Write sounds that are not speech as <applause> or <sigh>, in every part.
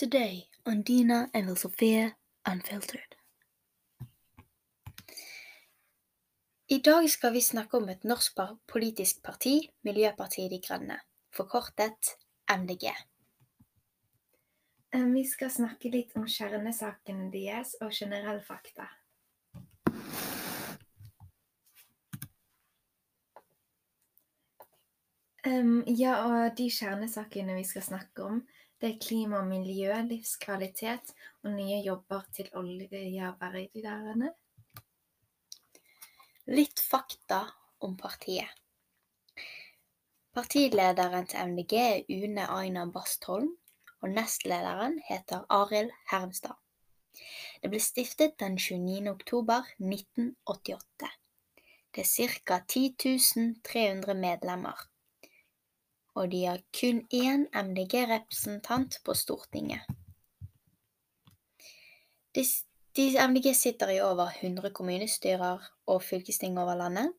Today on Dina and Sophia Unfiltered. I dag skal vi snakke om et norsk politisk parti, Miljøpartiet De Grønne, forkortet MDG. Eh, Vi skal snakke litt om kjernesakene deres og generelle fakta. Ja, og de kjernesakene vi skal snakke om, det er klima miljø, livskvalitet og nye jobber til oljearbeiderne. Litt fakta om partiet. Partilederen til MDG er Une Aina Bastholm, og nestlederen heter Arild Hermstad. Det ble stiftet den 29. oktober 1988. Det er ca. 10 300 medlemmer, og de har kun én MDG-representant på Stortinget. De, de MDG sitter i over 100 kommunestyrer og fylkesting over landet.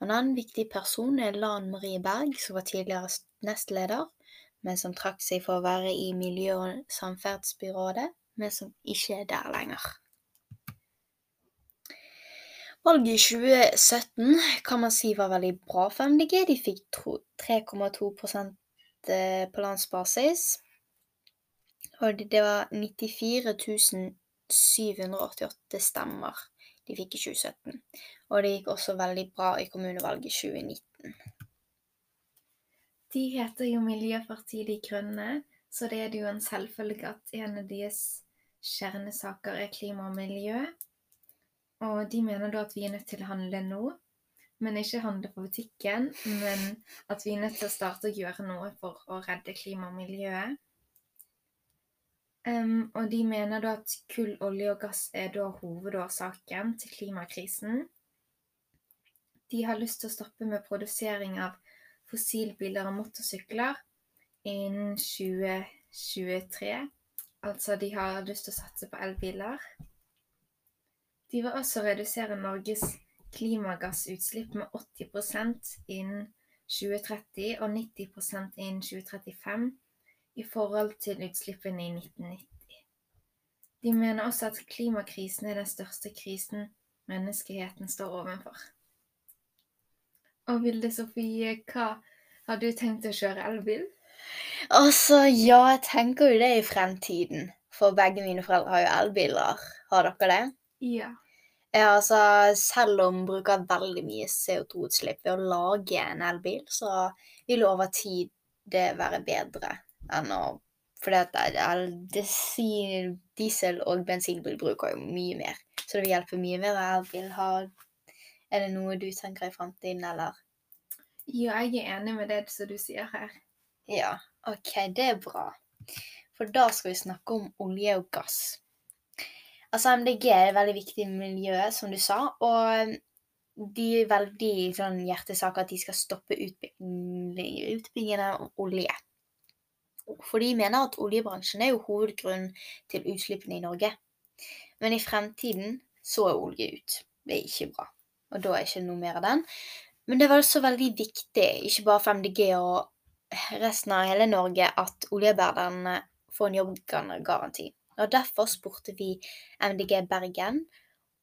En annen viktig person er Lan Marie Berg, som var tidligere nestleder, men som trakk seg for å være i Miljø- og samferdselsbyrådet, men som ikke er der lenger. Valget i 2017 kan man si var veldig bra for MDG. De fikk 3,2 eh, på landsbasis. Og det var 94 788 stemmer de fikk i 2017. Og det gikk også veldig bra i kommunevalget i 2019. De heter jo Miljøpartiet De Grønne, så det er det jo en selvfølge at en av deres kjernesaker er klima og miljø. Og de mener da at vi er nødt til å handle nå, men ikke handle på butikken, men at vi er nødt til å starte å gjøre noe for å redde klima og miljøet. Um, og de mener da at kull, olje og gass er da hovedårsaken til klimakrisen. De har lyst til å stoppe med produsering av fossilbiler og motorsykler innen 2023. Altså de har lyst til å satse på elbiler. De vil også redusere Norges klimagassutslipp med 80% innen 2030 og 90% innen 2035 i forhold til utslippene i 1990. De mener også at klimakrisen er den største krisen menneskeheten står overfor. Og Vilde Sofie, hva har du tenkt å kjøre elbil? Altså, ja, jeg tenker jo det i fremtiden. For begge mine foreldre har jo elbiler. Har dere det? Ja. Ja, altså, selv om vi bruker veldig mye CO2-utslipp ved å lage en elbil, så vil over tid det være bedre enn å desi- diesel- og bensinbil bruker jo mye mer, så det vil hjelpe mye mer å elbil. Har, er det noe du tenker i fremtiden, eller? Ja, jeg er enig med det som du sier her. Ja, ok, det er bra. For da skal vi snakke om olje og gass. Altså, MDG er et veldig viktig miljø, som du sa, og de er veldig sånn hjertesaker at de skal stoppe utbygging- utbyggingen av olje. For de mener at oljebransjen er jo hovedgrunnen til utslippene i Norge. Men i fremtiden så er olje ut. Det er ikke bra. Og da er ikke noe mer av den. Men det var også veldig viktig, ikke bare for MDG og resten av hele Norge, at oljearbeiderne får en jobbgaranti. Og derfor spurte vi MDG Bergen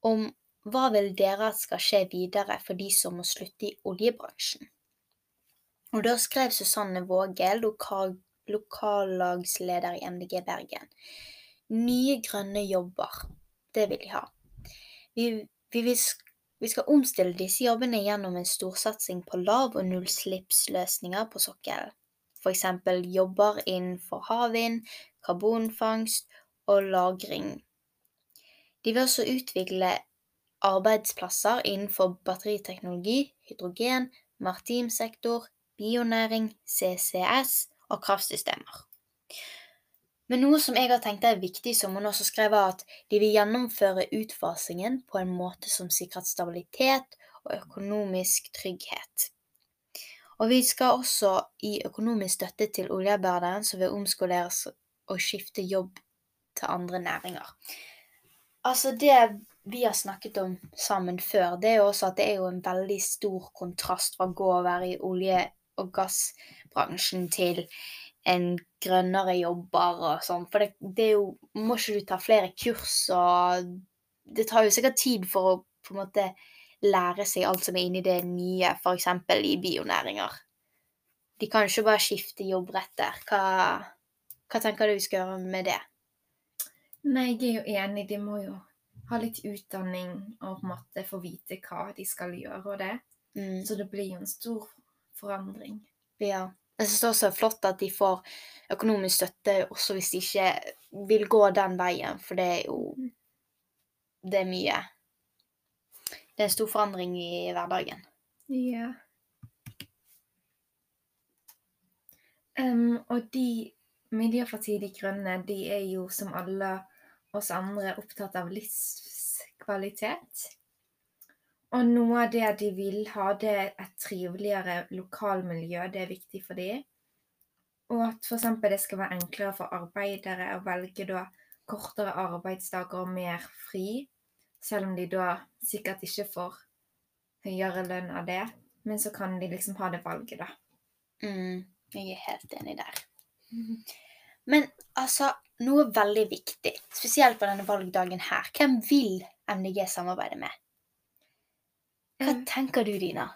om hva vil dere at skal skje videre for de som må slutte i oljebransjen. Og da skrev Susanne Vågel, lokal, lokallagsleder i MDG Bergen. Nye grønne jobber. Det vil de ha. Vi, vi, vi skal omstille disse jobbene gjennom en storsatsing på lav- og nullslippsløsninger på sokkelen. F.eks. jobber innenfor havvind, karbonfangst og -lagring. De vil også utvikle arbeidsplasser innenfor batteriteknologi, hydrogen, maritim sektor, bionæring, CCS og kraftsystemer. Men noe som jeg har tenkt er viktig, som hun også skrev, er at de vil gjennomføre utfasingen på en måte som sikrer stabilitet og økonomisk trygghet. Og vi skal også gi økonomisk støtte til oljearbeideren som vil omskoleres og skifte jobb til andre næringer. Altså det vi har snakket om sammen før, det er jo også at det er jo en veldig stor kontrast fra å gå og være i olje- og gassbransjen til en grønnere jobber og sånn. For det, det er jo Må ikke du ta flere kurs og Det tar jo sikkert tid for å på en måte lære seg alt som er inni det nye, f.eks. i bionæringer. De kan ikke bare skifte jobb rett der. Hva, hva tenker du vi skal gjøre med det? Nei, jeg er jo enig. De må jo ha litt utdanning og på en måte få vite hva de skal gjøre og det. Mm. Så det blir jo en stor forandring. Ja. Jeg synes det også er flott at de får økonomisk støtte også hvis de ikke vil gå den veien, for det er jo Det er mye. Det er en stor forandring i hverdagen. Ja. Um, og de Miljøpartiet De Grønne, de er jo som alle oss andre opptatt av livskvalitet. Og noe av det de vil ha, det er et triveligere lokalmiljø. Det er viktig for dem. Og at f.eks. det skal være enklere for arbeidere å velge da kortere arbeidsdager og mer fri, selv om de da sikkert ikke får høyere lønn av det. Men så kan de liksom ha det valget, da. Mm, jeg er helt enig der. Men altså, noe veldig viktig, spesielt på denne valgdagen her. Hvem vil MDG samarbeide med? Hva Eh, tenker du, Dina?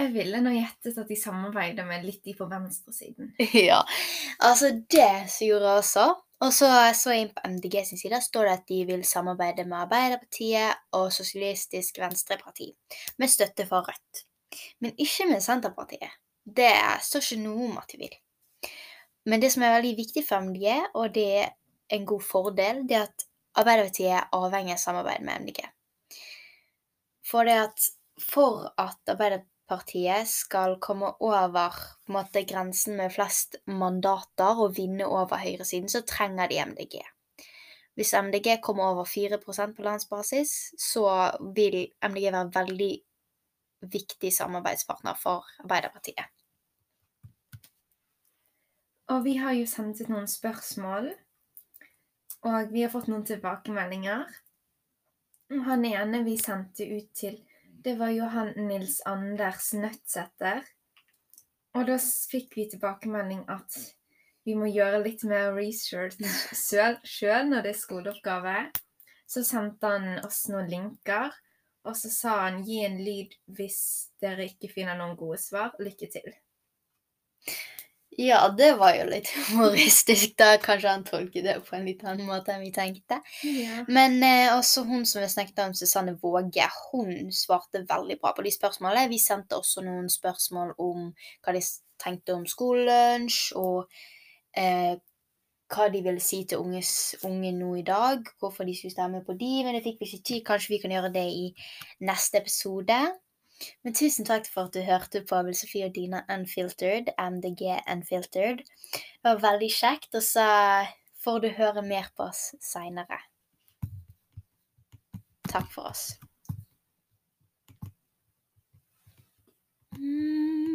Jeg ville nå gjettet at de samarbeider med litt de på venstresiden. <laughs> ja, altså det som gjorde jeg også. Og så så jeg inn på MDG sin side, står det at de vil samarbeide med Arbeiderpartiet og Sosialistisk Venstreparti, med støtte fra Rødt. Men ikke med Senterpartiet. Det står ikke noe om at de vil. Men det som er veldig viktig for MDG, og det er en god fordel, det er at Arbeiderpartiet er avhengig av samarbeid med MDG. For det at for at Arbeiderpartiet skal komme over måte, grensen med flest mandater og vinne over høyresiden, så trenger de MDG. Hvis MDG kommer over 4% på landsbasis, så vil MDG være veldig viktig samarbeidspartner for Arbeiderpartiet. Og vi har jo sendt ut noen spørsmål, og vi har fått noen tilbakemeldinger. Han ene vi sendte ut til, det var Johan Nils Anders Nødtsæter. Og da fikk vi tilbakemelding at vi må gjøre litt mer research <laughs> sjøl når det er skoleoppgave. Så sendte han oss noen linker, og så sa han gi en lyd hvis dere ikke finner noen gode svar. Lykke til. Ja, det var jo litt <laughs> humoristisk. Da kanskje han tolket det på en litt annen måte enn vi tenkte. Ja. Men eh, også hun som vi snakket om, Susanne Våge, hun svarte veldig bra på de spørsmålene. Vi sendte også noen spørsmål om hva de tenkte om skolelunsj, og eh, hva de ville si til unges, unge nå i dag, hvorfor de skulle stemme på de, men det fikk vi ikke tid. Kanskje vi kan gjøre det i neste episode. Men tusen takk for at du hørte på Abel Sofie og Dina Unfiltered, MDG Unfiltered. Det var veldig kjekt, og så får du høre mer på oss seinere. Takk for oss. Mm.